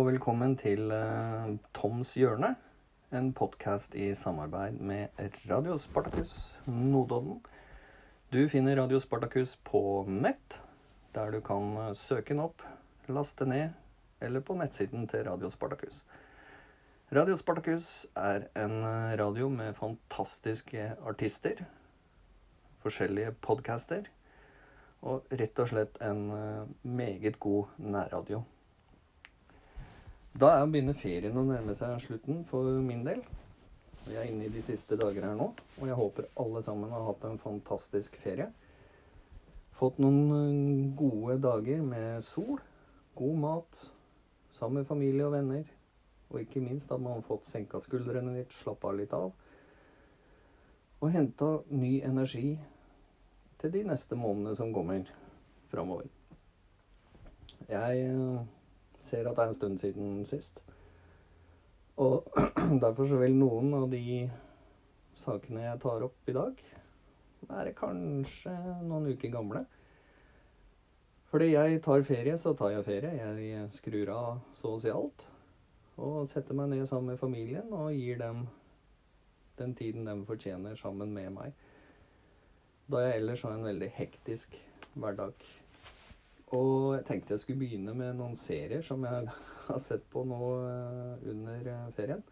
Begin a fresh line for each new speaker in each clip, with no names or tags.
og velkommen til uh, Toms hjørne. En podkast i samarbeid med Radio Spartacus Notodden. Du finner Radio Spartacus på nett, der du kan eh, søke den opp, laste ned, eller på nettsiden til Radio Spartacus. Radio Spartacus er en eh, radio med fantastiske artister, forskjellige podcaster, og rett og slett en meget god nærradio. Da er begynner ferien å nærme seg slutten for min del. Vi er inne i de siste dager her nå, og jeg håper alle sammen har hatt en fantastisk ferie. Fått noen eh, gode dager med sol, god mat, sammen med familie og venner. Og ikke minst at man har fått senka skuldrene litt, slappa litt av. Og henta ny energi til de neste månedene som kommer framover. Jeg eh, ser at det er en stund siden sist. Og derfor så vil noen av de sakene jeg tar opp i dag, være kanskje noen uker gamle. Fordi jeg tar ferie, så tar jeg ferie. Jeg skrur av så å si alt. Og setter meg ned sammen med familien og gir dem den tiden de fortjener sammen med meg. Da jeg ellers har en veldig hektisk hverdag. Og jeg tenkte jeg skulle begynne med noen serier som jeg har sett på nå eh, under eh, ferien.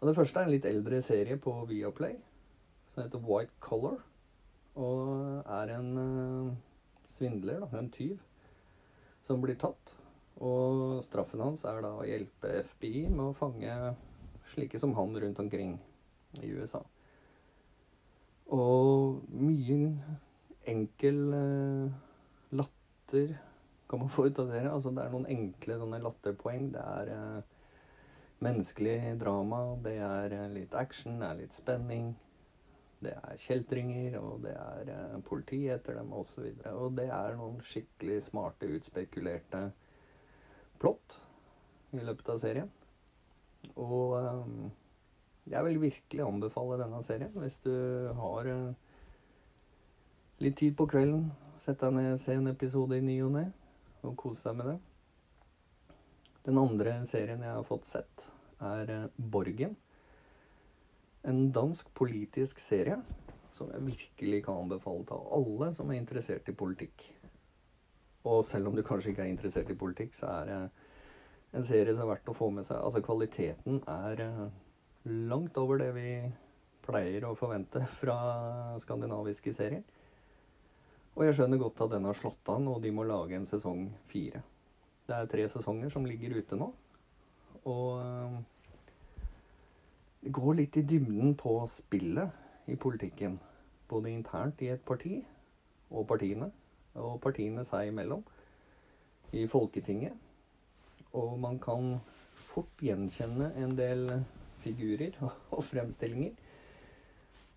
Og Det første er en litt eldre serie på Viaplay som heter White Collar. Og er en uh, svindler, da, en tyv, som blir tatt. Og straffen hans er da å hjelpe FBI med å fange slike som han rundt omkring i USA. Og mye enkel latter kan man få ut av serien. Altså, det er noen enkle sånne latterpoeng. Det er eh, menneskelig drama, det er eh, litt action, det er litt spenning. Det er kjeltringer, og det er eh, politi etter dem, osv. Og, så og det er noen skikkelig smarte, utspekulerte plott i løpet av serien. Og um, jeg vil virkelig anbefale denne serien hvis du har litt tid på kvelden. Sette deg ned, og se en episode i ny og ne, og kose deg med det. Den andre serien jeg har fått sett, er eh, Borgen. En dansk politisk serie som jeg virkelig kan anbefale til alle som er interessert i politikk. Og selv om du kanskje ikke er interessert i politikk, så er det en serie som er verdt å få med seg. Altså kvaliteten er eh, langt over det vi pleier å forvente fra skandinaviske serier. Og jeg skjønner godt at den har slått an, og de må lage en sesong fire. Det er tre sesonger som ligger ute nå. Og eh, det går litt i dybden på spillet i politikken. Både internt i et parti og partiene, og partiene seg imellom. I Folketinget. Og man kan fort gjenkjenne en del figurer og fremstillinger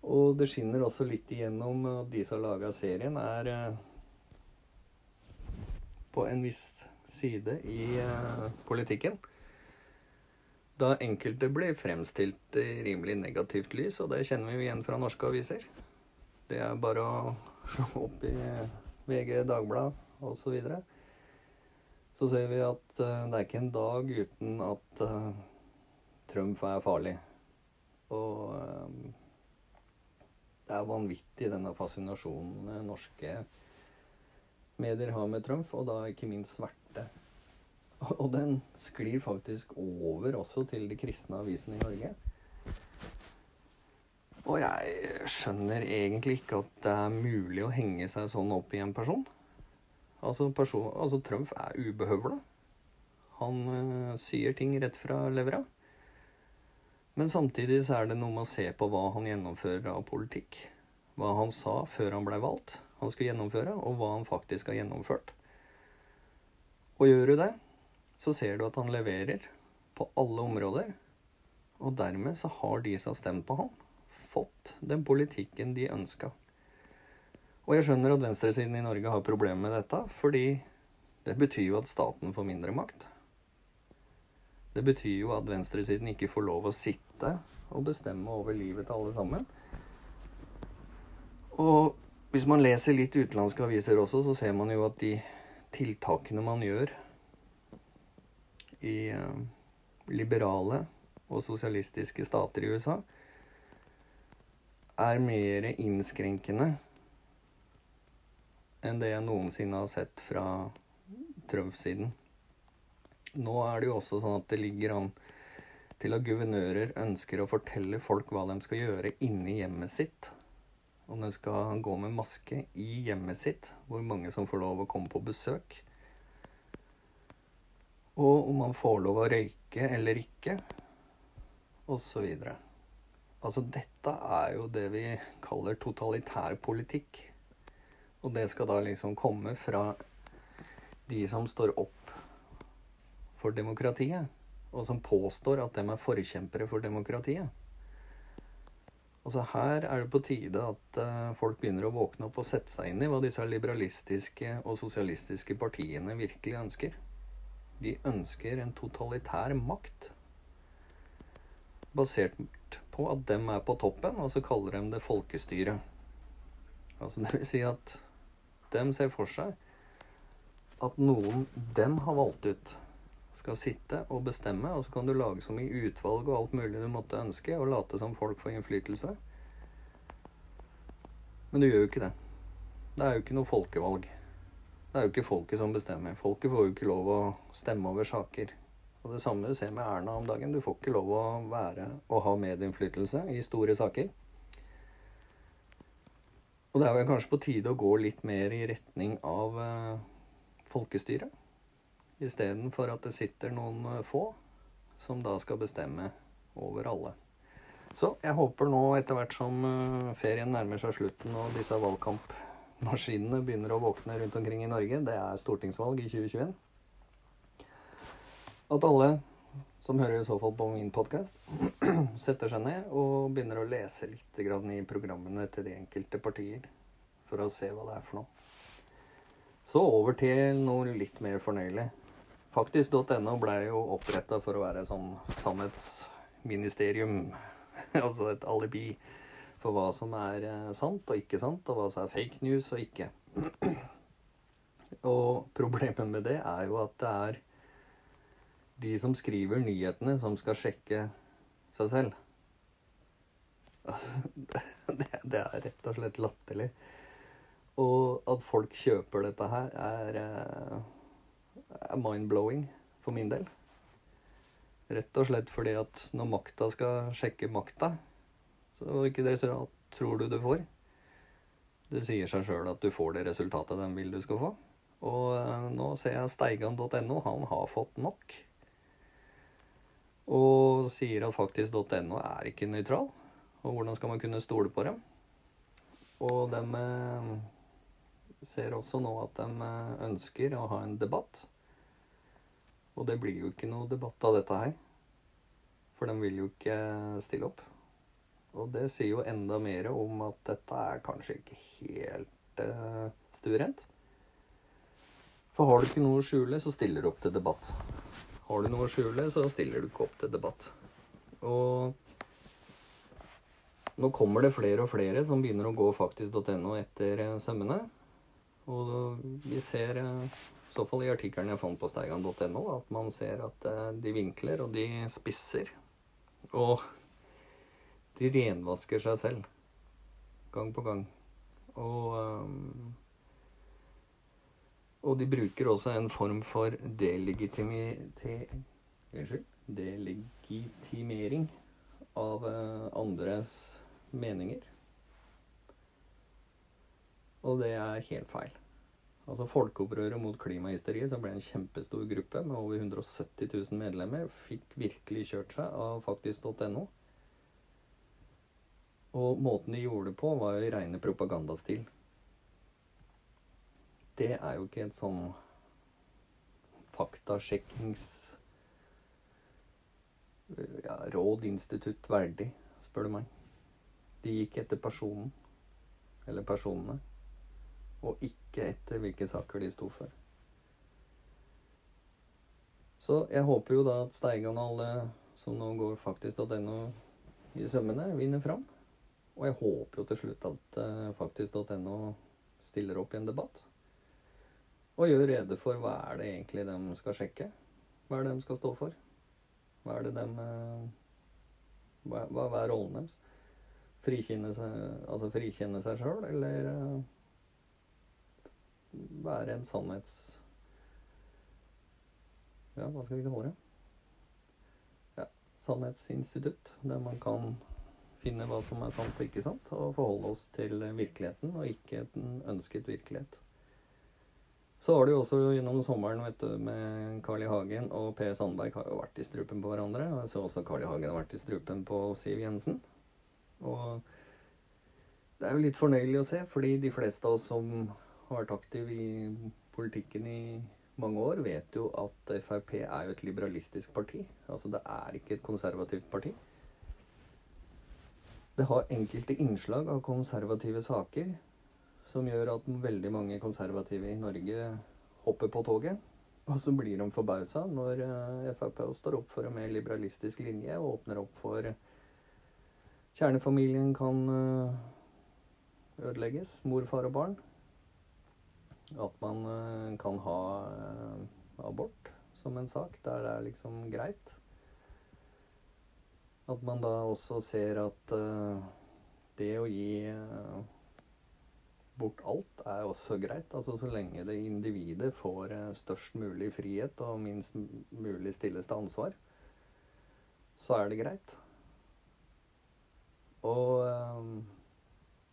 og det skinner også litt igjennom at de som har laga serien, er eh, på en viss side i eh, politikken. Da enkelte blir fremstilt i rimelig negativt lys, og det kjenner vi jo igjen fra norske aviser. Det er bare å slå opp i VG, Dagbladet osv. Så, videre. så ser vi at uh, det er ikke en dag uten at uh, Trump er farlig. Og det er vanvittig denne fascinasjonen norske medier har med Trump, og da ikke minst sverte. Og den sklir faktisk over også til de kristne avisene i Norge. Og jeg skjønner egentlig ikke at det er mulig å henge seg sånn opp i en person. Altså, person, altså Trump er ubehøvla. Han uh, sier ting rett fra levra. Men samtidig så er det noe med å se på hva han gjennomfører av politikk. Hva han sa før han blei valgt han skulle gjennomføre, og hva han faktisk har gjennomført. Og gjør du det, så ser du at han leverer på alle områder. Og dermed så har de som har stemt på han, fått den politikken de ønska. Og jeg skjønner at venstresiden i Norge har problemer med dette, fordi det betyr jo at staten får mindre makt. Det betyr jo at venstresiden ikke får lov å sitte og bestemme over livet til alle sammen. Og hvis man leser litt utenlandske aviser også, så ser man jo at de tiltakene man gjør i eh, liberale og sosialistiske stater i USA er mer innskrenkende enn det jeg noensinne har sett fra Trump-siden. Nå er det jo også sånn at det ligger an til at guvernører ønsker å fortelle folk hva de skal gjøre inni hjemmet sitt. Om de skal gå med maske i hjemmet sitt, hvor mange som får lov å komme på besøk. Og om man får lov å røyke eller ikke, osv. Altså, dette er jo det vi kaller totalitær politikk. Og det skal da liksom komme fra de som står opp for demokratiet, og som påstår at de er forkjempere for demokratiet. Altså Her er det på tide at uh, folk begynner å våkne opp og sette seg inn i hva disse liberalistiske og sosialistiske partiene virkelig ønsker. De ønsker en totalitær makt basert på at dem er på toppen, og så kaller de det folkestyre. Altså det vil si at dem ser for seg at noen dem har valgt ut, skal sitte og bestemme, og så kan du lage så mye utvalg og alt mulig du måtte ønske, og late som folk får innflytelse. Men du gjør jo ikke det. Det er jo ikke noe folkevalg. Det er jo ikke folket som bestemmer. Folket får jo ikke lov å stemme over saker. Og det samme du ser med Erna om dagen. Du får ikke lov å være og ha medinnflytelse i store saker. Og det er vel kanskje på tide å gå litt mer i retning av eh, folkestyret. Istedenfor at det sitter noen eh, få som da skal bestemme over alle. Så jeg håper nå etter hvert som eh, ferien nærmer seg slutten og disse valgkampmaskinene begynner å våkne rundt omkring i Norge, det er stortingsvalg i 2021, at alle som hører i så fall på min podkast, setter seg ned og begynner å lese litt i programmene til de enkelte partier for å se hva det er for noe. Så over til noe litt mer fornøyelig. Faktisk.no blei jo oppretta for å være et sånn sannhetsministerium. altså et alibi for hva som er eh, sant og ikke sant, og hva som er fake news og ikke. og problemet med det er jo at det er de som skriver nyhetene, som skal sjekke seg selv. Det, det er rett og slett latterlig. Og at folk kjøper dette her, er, eh, er mind-blowing for min del. Rett og slett fordi at når makta skal sjekke makta, så ikke det resultat tror du du får? Det sier seg sjøl at du får det resultatet den vil du skal få. Og eh, nå ser jeg steigan.no, han har fått nok. Og sier at faktisk.no er ikke nøytral. Og hvordan skal man kunne stole på dem? Og de eh, ser også nå at de eh, ønsker å ha en debatt. Og det blir jo ikke noe debatt av dette her. For de vil jo ikke stille opp. Og det sier jo enda mer om at dette er kanskje ikke helt uh, stuerent. For har du ikke noe å skjule, så stiller du opp til debatt. Har du noe å skjule, så stiller du ikke opp til debatt. Og nå kommer det flere og flere som begynner å gå faktisk.no etter eh, sømmene. Og vi ser, eh, så fall i artikkelen jeg fant på steigan.no, at man ser at eh, de vinkler og de spisser. Og de renvasker seg selv gang på gang. Og um, og de bruker også en form for delegitimering av eh, andres meninger. Og det er helt feil. Altså Folkeopprøret mot klimahysteriet, som ble en kjempestor gruppe med over 170 000 medlemmer, fikk virkelig kjørt seg av faktisk.no. Og måten de gjorde det på, var jo i reine propagandastil det er jo ikke et sånn faktasjekkings ja, rådinstitutt verdig, spør du meg. De gikk etter personen, eller personene, og ikke etter hvilke saker de sto for. Så jeg håper jo da at Steigan og alle som nå går faktisk.no i sømmene, vinner fram. Og jeg håper jo til slutt at uh, faktisk.no stiller opp i en debatt og gjør rede for hva er det egentlig de skal sjekke. Hva er det de skal stå for? Hva er det dem eh, hva, hva, er rollen deres? Frikjenne seg, altså frikjenne seg eller eh, være en sannhets... Ja, hva skal vi kalle det? Ja, sannhetsinstitutt, der man kan finne hva som er sant og ikke sant, og forholde oss til virkeligheten, og ikke en ønsket virkelighet. Så har det jo også gjennom sommeren vet du, med Carl I. Hagen og Per Sandberg har jo vært i strupen på hverandre. Og jeg så også Carl I. Hagen har vært i strupen på Siv Jensen. Og det er jo litt fornøyelig å se, fordi de fleste av oss som har vært aktiv i politikken i mange år, vet jo at Frp er jo et liberalistisk parti. Altså det er ikke et konservativt parti. Det har enkelte innslag av konservative saker som gjør at veldig mange konservative i Norge hopper på toget. Og så blir de forbausa når eh, Frp står opp for en mer liberalistisk linje og åpner opp for kjernefamilien kan eh, ødelegges, mor, far og barn. At man eh, kan ha abort som en sak der det er liksom greit. At man da også ser at det å gi bort alt er også greit. Altså Så lenge det individet får eh, størst mulig frihet og minst mulig stilles til ansvar, så er det greit. Og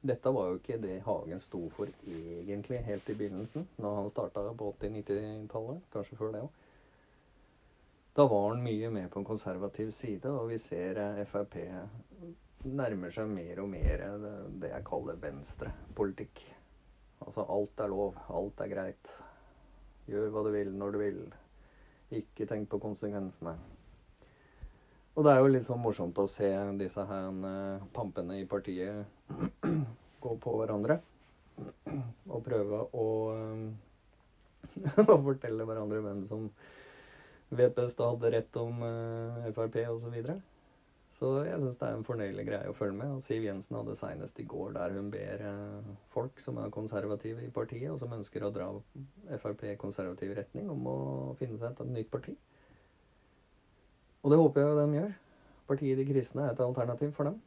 dette var jo ikke det Hagen sto for egentlig helt i begynnelsen, når han starta på 80-90-tallet. Kanskje før det òg. Da var han mye mer på en konservativ side, og vi ser eh, Frp nærmer seg mer og mer det jeg kaller venstrepolitikk. Altså alt er lov, alt er greit. Gjør hva du vil når du vil. Ikke tenk på konsekvensene. Og det er jo litt sånn morsomt å se disse her uh, pampene i partiet gå på hverandre. Og prøve å, uh, å fortelle hverandre hvem som vet best og hadde rett om uh, Frp osv. Så så jeg syns det er en fornøyelig greie å følge med. Og Siv Jensen hadde seinest i går der hun ber eh, folk som er konservative i partiet, og som ønsker å dra Frp i konservativ retning, om å finne seg et nytt parti. Og det håper jeg de gjør. Partiet De kristne er et alternativ for dem.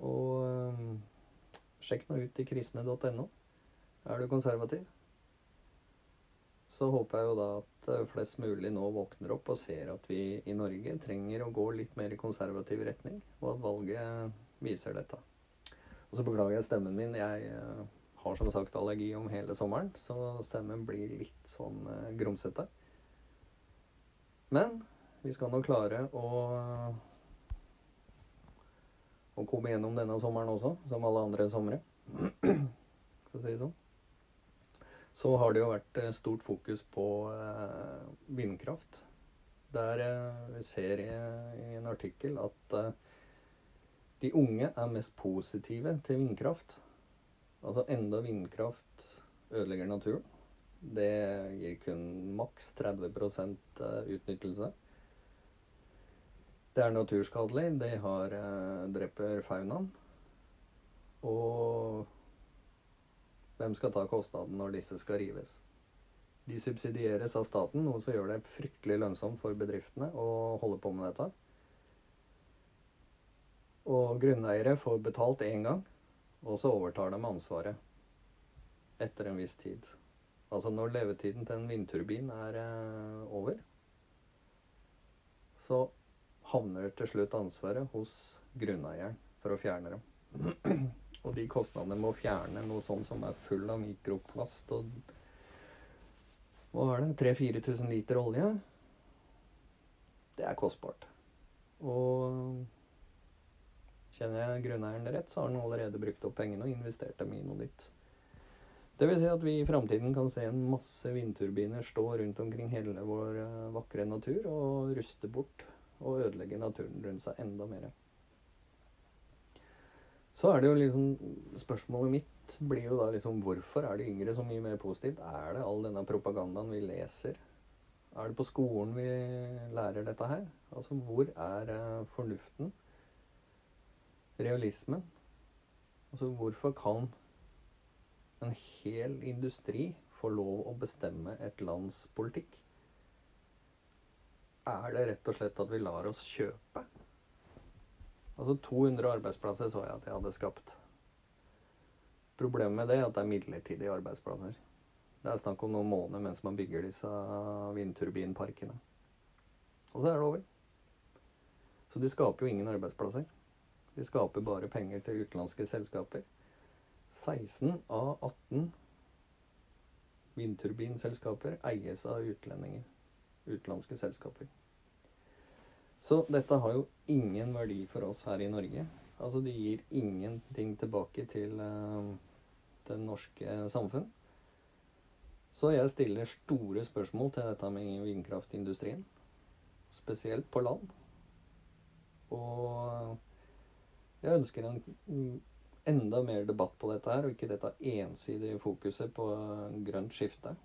Og øh, sjekk nå ut i kristne.no. Er du konservativ? Så håper jeg jo da at Eh, flest mulig nå våkner opp og ser at vi i Norge trenger å gå litt mer i konservativ retning, og at valget viser dette. Og så beklager jeg stemmen min. Jeg eh, har som sagt allergi om hele sommeren, så stemmen blir litt sånn grumsete. Men vi skal nå klare å å komme gjennom denne sommeren også, som alle andre somre. For å si det sånn så har det jo vært eh, stort fokus på eh, vindkraft. Der eh, vi ser i, en artikkel at de unge er mest positive til vindkraft. Altså enda vindkraft ødelegger naturen. Det gir kun maks 30% utnyttelse. Det er naturskadelig. De har, dreper faunaen. Og hvem skal ta kostnaden når disse skal rives? De subsidieres av staten, noe som gjør det fryktelig lønnsomt for bedriftene å holde på med dette. Og grunneiere får betalt én gang, og så overtar de ansvaret etter en viss tid. Altså når levetiden til en vindturbin er eh, over, så havner til slutt ansvaret hos grunneieren for å fjerne dem. Og de kostnadene med å fjerne noe sånt som er full av mikroplast og Hva er det? 3000-4000 liter olje? Det er kostbart. Og kjenner jeg grunneieren rett, så har han allerede brukt opp pengene og investert dem i noe nytt. Det vil si at vi i framtiden kan se en masse vindturbiner stå rundt omkring hele vår eh, vakre natur og ruste bort og ødelegge naturen rundt seg enda mer. Så er det jo liksom Spørsmålet mitt blir jo da liksom Hvorfor er de yngre så mye mer positivt? Er det all denne propagandaen vi leser? Er det på skolen vi lærer dette her? Altså hvor er uh, fornuften? Realismen? Altså hvorfor kan en hel industri få lov å bestemme et lands politikk? Er det rett og slett at vi lar oss kjøpe? Altså 200 arbeidsplasser så jeg at jeg hadde skapt. Problemet med det er at det er midlertidige arbeidsplasser. Det er snakk om noen måneder mens man bygger disse vindturbinparkene. Og så er det over. Så de skaper jo ingen arbeidsplasser. De skaper bare penger til utenlandske selskaper. 16 av 18 vindturbinselskaper eies av utlendinger. Utenlandske selskaper. Så dette har jo ingen verdi for oss her i Norge. Altså det gir ingenting tilbake til uh, det norske samfunn. Så jeg stiller store spørsmål til dette med vindkraftindustrien. Spesielt på land. Og jeg ønsker en enda mer debatt på dette her, og ikke dette ensidige fokuset på grønt skifte.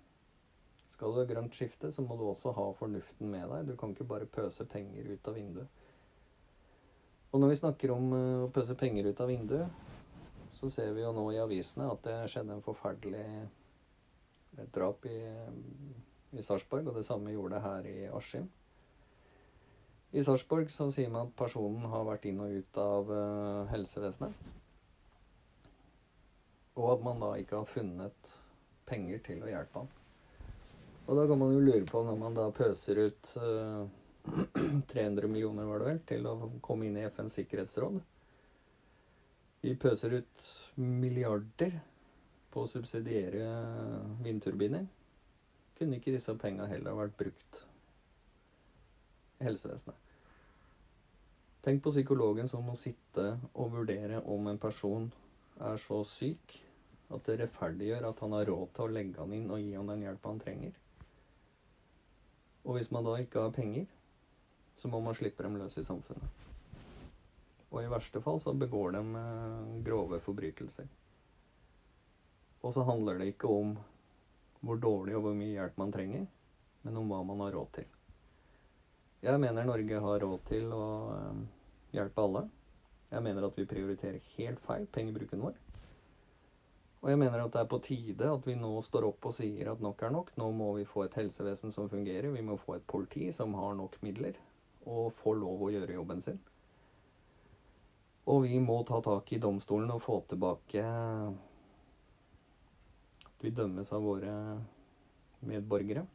Skal du ha grønt skifte, så må du også ha fornuften med deg. Du kan ikke bare pøse penger ut av vinduet. Og når vi snakker om eh, å pøse penger ut av vinduet, så ser vi jo nå i avisene at det skjedde en forferdelig drap i, i Sarpsborg, og det samme gjorde det her i Askim. I Sarpsborg så sier man at personen har vært inn og ut av uh, helsevesenet. Og at man da ikke har funnet penger til å hjelpe ham. Og da kan man jo lure på, når man da pøser ut uh, eh, 300 millioner, var det vel, til å komme inn i FNs sikkerhetsråd Vi pøser ut milliarder på å subsidiere vindturbiner, kunne ikke disse penga heller vært brukt i helsevesenet. Tenk på psykologen som må sitte og vurdere om en person er så syk at det rettferdiggjør at han har råd til å legge han inn og gi han den hjelpa han trenger. Og hvis man da ikke har penger, så må man slippe dem løs i samfunnet. Og i verste fall så begår de eh, grove forbrytelser. Og så handler det ikke om hvor dårlig og hvor mye hjelp man trenger, men om hva man har råd til. Jeg mener Norge har råd til å eh, hjelpe alle. Jeg mener at vi prioriterer helt feil pengebruken vår. Og jeg mener at det er på tide at vi nå står opp og sier at nok er nok. Nå må vi få et helsevesen som fungerer. Vi må få et politi som har nok midler og får lov å gjøre jobben sin. Og vi må ta tak i domstolen og få tilbake at vi dømmes av våre medborgere.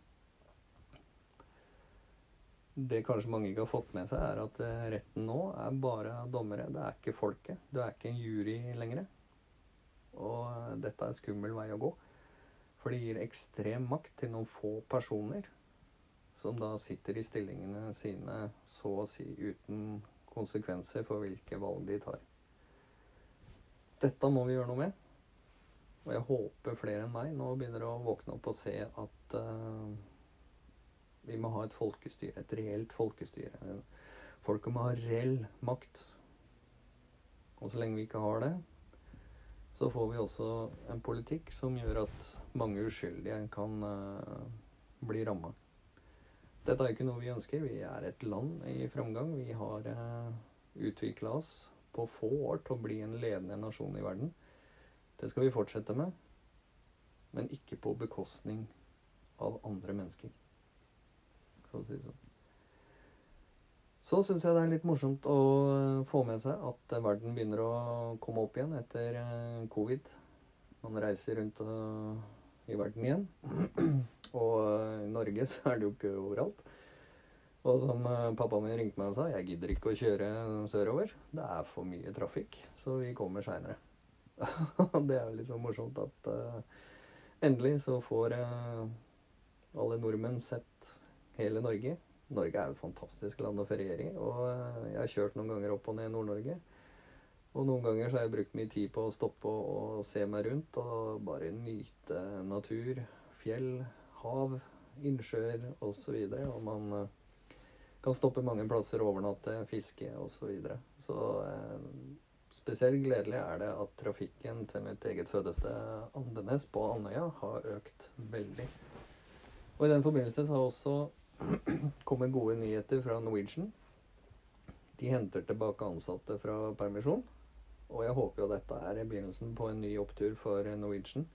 Det kanskje mange ikke har fått med seg, er at eh, retten nå er bare dommere. Det er ikke folket. Du er ikke en jury lenger. Og dette er en skummel vei å gå. For det gir ekstrem makt til noen få personer som da sitter i stillingene sine så å si uten konsekvenser for hvilke valg de tar. Dette må vi gjøre noe med. Og jeg håper flere enn meg nå begynner å våkne opp og se at uh, vi må ha et folkestyre. Et reelt folkestyre. Folket må ha reell makt. Og så lenge vi ikke har det, så får vi også en politikk som gjør at mange uskyldige kan uh, bli ramma. Dette er ikke noe vi ønsker. Vi er et land i framgang. Vi har uh, eh, utvikla oss på få år til å bli en ledende nasjon i verden. Det skal vi fortsette med, men ikke på bekostning av andre mennesker. For å si det sånn. Så syns jeg det er litt morsomt å få med seg at verden begynner å komme opp igjen etter eh, covid. Man reiser rundt eh, i verden igjen. Og eh, i Norge så er det jo ikke overalt. Og som pappa min ringte meg og sa, jeg gidder ikke å kjøre sørover. Det er for mye trafikk, så vi kommer seinere. det er jo litt så morsomt at uh, endelig så får uh, alle nordmenn sett hele Norge. Norge er et fantastisk land å feriere i. Og uh, jeg har kjørt noen ganger opp og ned i Nord-Norge. Og noen ganger så har jeg brukt mye tid på å stoppe og, se meg rundt og bare nyte natur, fjell, hav, innsjøer osv. Og, så og man kan stoppe mange plasser, overnatte, fiske osv. Så, videre. så Spesielt gledelig er det at trafikken til mitt eget fødested Andenes på Andøya har økt veldig. Og i den forbindelse så har også kommet gode nyheter fra Norwegian. De henter tilbake ansatte fra permisjon. Og jeg håper jo dette er begynnelsen på en ny opptur for Norwegian.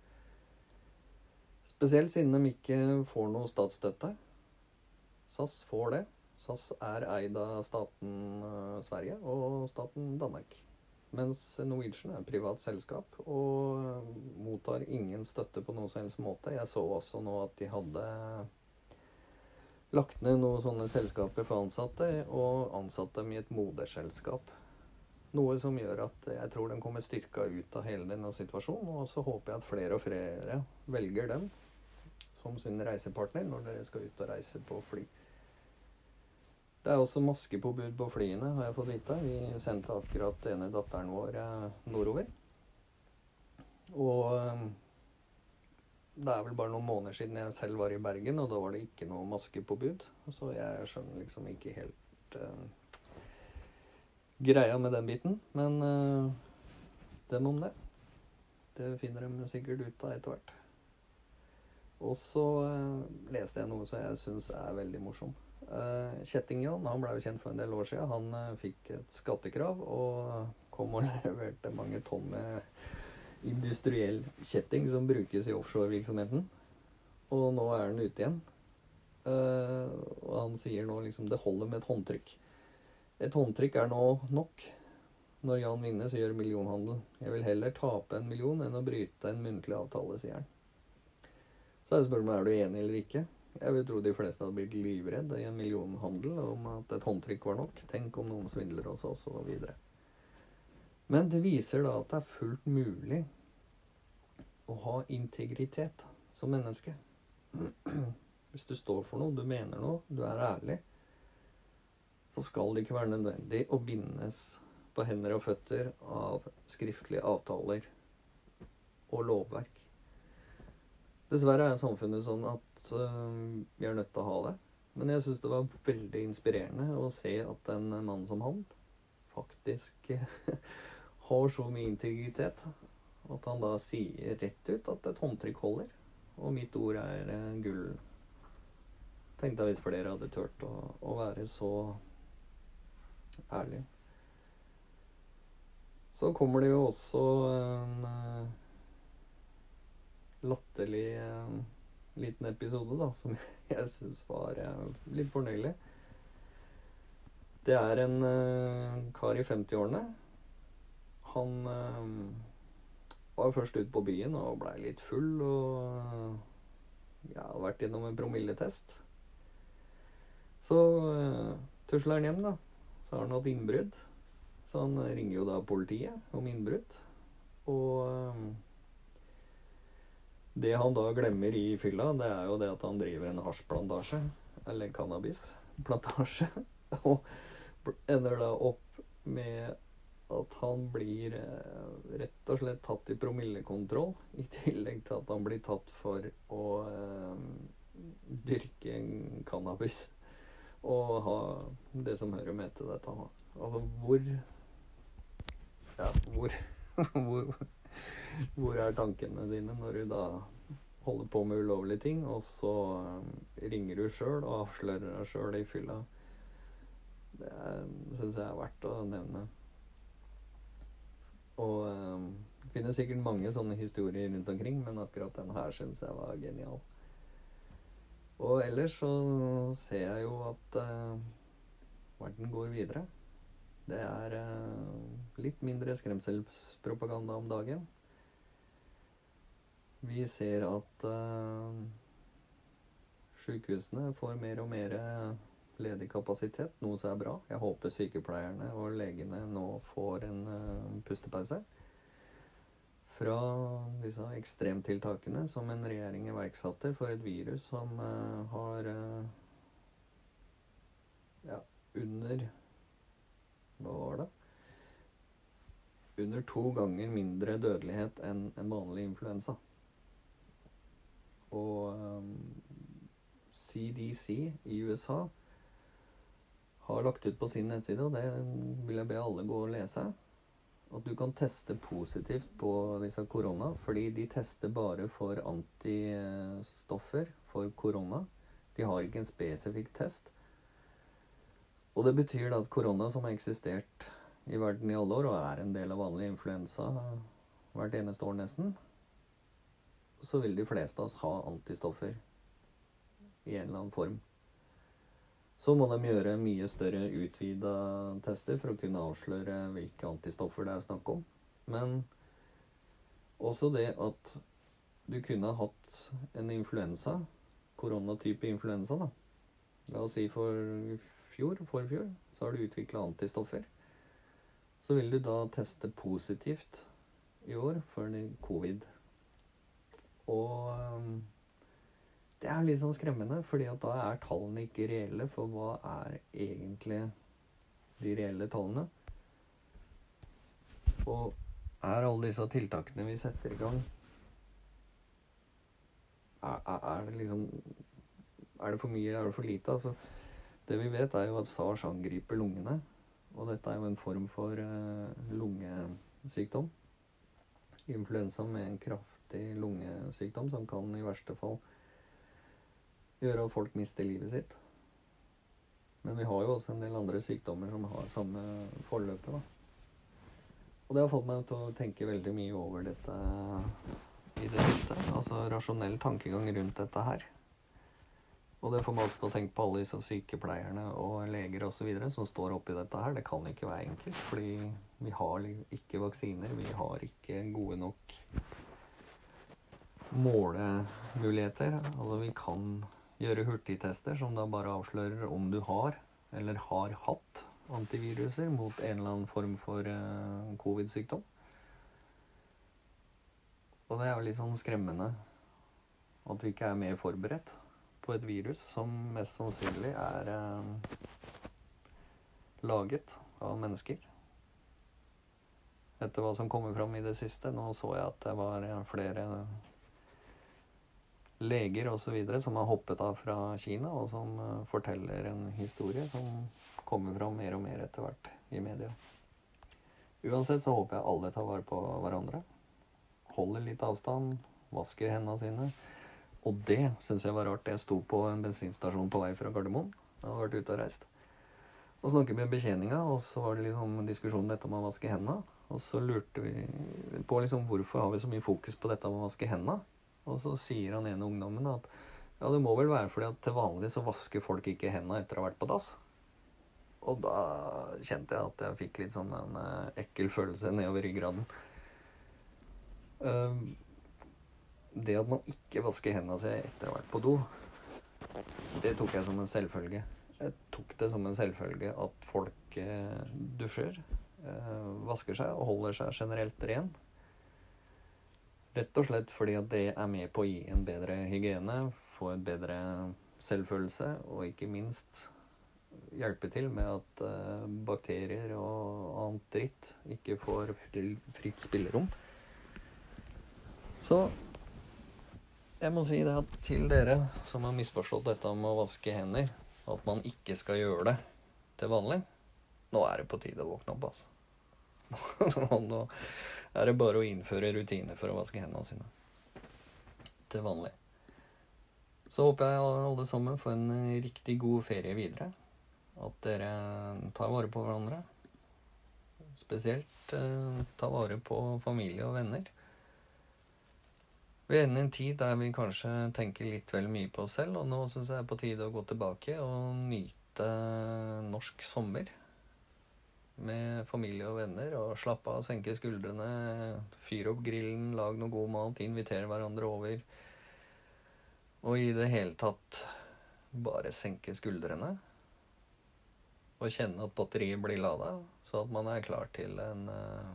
Spesielt siden de ikke får noe statsstøtte. SAS får det, SAS er eid av staten eh, Sverige og staten Danmark. Mens Norwegian er et privat selskap og eh, mottar ingen støtte på noen som helst måte. Jeg så også nå at de hadde lagt ned noen sånne selskaper for ansatte og ansatt dem i et moderselskap. Noe som gjør at jeg tror den kommer styrka ut av hele denne situasjonen. Og så håper jeg at flere og flere velger dem som sin reisepartner når dere skal ut og reise på fly. Det er også maskepåbud på flyene, har jeg fått vite. Vi sendte akkurat ene datteren vår eh, nordover. Og eh, det er vel bare noen måneder siden jeg selv var i Bergen, og da var det ikke noe maskepåbud. Så jeg skjønner liksom ikke helt uh, greia med den biten. Men uh, dem om det. Det finner de sikkert ut av etter hvert. Og så uh, leste jeg noe som jeg syns er veldig morsom. Uh, Kjetting-Jan han ble jo kjent for en del år siden. Han fikk et skattekrav og kom og leverte mange tonn med industriell kjetting som brukes i offshorevirksomheten. Og nå er den ute igjen. Uh, og han sier nå liksom det holder med et håndtrykk. Et håndtrykk er nå nok. Når Jan Winnes gjør millionhandel. Jeg vil heller tape en million enn å bryte en muntlig avtale, sier han. Så er spørsmålet er du enig eller ikke. Jeg vil tro de fleste hadde blitt livredd i en millionhandel om at et håndtrykk var nok. Tenk om noen svindler oss, og så videre. Men det viser da at det er fullt mulig å ha integritet som menneske. Hvis du står for noe, du mener noe, du er ærlig, så skal det ikke være nødvendig å bindes på hender og føtter av skriftlige avtaler og lovverk. Dessverre er samfunnet sånn at uh, vi er nødt til å ha det. Men jeg syns det var veldig inspirerende å se at en mann som han faktisk har så mye integritet at han da sier rett ut at et håndtrykk holder. Og mitt ord er eh, gull. Tenkte jeg hvis flere hadde turt å, å være så ærlige. Så kommer det jo også en uh, latterlig uh, liten episode, da, som jeg syns var litt fornøyelig. Det er en kar i 50-årene han øh, var først ute på byen og blei litt full og ja, vært gjennom en promilletest. Så øh, tusler han hjem, da. Så har han hatt innbrudd. Så han ringer jo da politiet om innbrudd. Og det han da glemmer i fylla, det er jo det at han driver en hasjplantasje. Eller cannabisplantasje. og ender da opp med at han blir eh, rett og slett tatt i promillekontroll, i tillegg til at han blir tatt for å eh, dyrke cannabis og ha det som hører med til dette. Altså hvor Ja, hvor, hvor, hvor er tankene dine når du da holder på med ulovlige ting, og så eh, ringer du sjøl og avslører deg sjøl i fylla? Det syns jeg er verdt å nevne. Og um, det finnes sikkert mange sånne historier rundt omkring, men akkurat den her syns jeg var genial. Og ellers så ser jeg jo at uh, verden går videre. Det er uh, litt mindre skremselspropaganda om dagen. Vi ser at uh, sjukehusene får mer og mer ledig kapasitet, noe som er bra. Jeg håper sykepleierne og legene nå får en uh, pustepause fra disse ekstremtiltakene som en regjering iverksatte for et virus som uh, har uh, ja, under Hva var det? Under to ganger mindre dødelighet enn en vanlig influensa. Og um, CDC i USA har lagt ut på sin nettside, og det vil jeg be alle gå og lese. At du kan teste positivt på disse korona, fordi de tester bare for antistoffer for korona. De har ikke en spesifikk test. Og det betyr at korona, som har eksistert i verden i alle år, og er en del av vanlig influensa hvert eneste år nesten, så vil de fleste av oss ha antistoffer i en eller annen form. Så må de gjøre mye større utvida tester for å kunne avsløre hvilke antistoffer det er snakk om. Men også det at du kunne hatt en influensa, koronatype influensa, da. La oss si for fjor, forfjor, så har du utvikla antistoffer. Så vil du da teste positivt i år for covid. Og um, det er litt sånn skremmende, fordi at da er tallene ikke reelle. For hva er egentlig de reelle tallene? Og er alle disse tiltakene vi setter i gang Er, er, det liksom Er det for mye, er det for lite? Altså, det vi vet, er jo at SARS angriper lungene. Og dette er jo en form for uh, lungesykdom. Influensa med en kraftig lungesykdom som kan i verste fall gjøre at folk mister livet sitt. Men vi har jo også en del andre sykdommer som har samme forløpet. da. Og det har fått meg til å tenke veldig mye over dette i det siste. Altså rasjonell tankegang rundt dette her. Og det får meg til å tenke på alle disse sykepleierne og leger osv. som står oppi dette her. Det kan ikke være enkelt, fordi vi har ikke vaksiner. Vi har ikke gode nok målemuligheter. Altså vi kan gjøre hurtigtester som da bare avslører om du har eller har hatt antiviruser mot en eller annen form for uh, covid-sykdom. Og det er jo litt sånn skremmende at vi ikke er mer forberedt på et virus som mest sannsynlig er uh, laget av mennesker. Etter hva som kommer fram i det siste. Nå så jeg at det var flere leger osv. som har hoppet av fra Kina, og som uh, forteller en historie som kommer fram mer og mer etter hvert i media. Uansett så håper jeg alle tar vare på hverandre. Holder litt avstand, vasker hendene sine. Og det syns jeg var rart. Jeg sto på en bensinstasjon på vei fra Gardermoen. Jeg hadde vært ute og reist. Og snakket med betjeninga, og så var det liksom diskusjon dette med å vaske hendene. Og så lurte vi på liksom hvorfor har vi så mye fokus på dette med å vaske hendene. Og så sier han ene ungdommen at ja, det må vel være fordi at til vanlig så vasker folk ikke hendene etter å ha vært på dass. Og da kjente jeg at jeg fikk litt sånn en uh, ekkel følelse nedover ryggraden. Uh, det at man ikke vasker hendene sine etter å ha vært på do, det tok jeg som en selvfølge. Jeg tok det som en selvfølge at folk uh, dusjer, vasker seg og holder seg generelt ren. Rett og slett fordi at det er med på å gi en bedre hygiene, få en bedre selvfølelse, og ikke minst hjelpe til med at uh, bakterier og annet dritt ikke får fritt spillerom. Så jeg må si det at til dere som har misforstått dette med å vaske hender, at man ikke skal gjøre det til vanlig, nå er det på tide å våkne opp, altså. nå, er det bare å innføre rutiner for å vaske hendene sine. Til vanlig. Så håper jeg alle sammen får en riktig god ferie videre. At dere tar vare på hverandre. Spesielt eh, ta vare på familie og venner. Vi er inne i en tid der vi kanskje tenker litt vel mye på oss selv, og nå syns jeg det er på tide å gå tilbake og nyte norsk sommer med familie og venner og slappe av, senke skuldrene, fyre opp grillen, lage noe god mat, invitere hverandre over. Og i det hele tatt bare senke skuldrene. Og kjenne at batteriet blir lada, så at man er klar til en uh,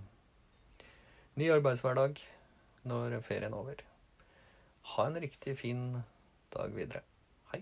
ny arbeidshverdag når ferien er over. Ha en riktig fin dag videre. Hei.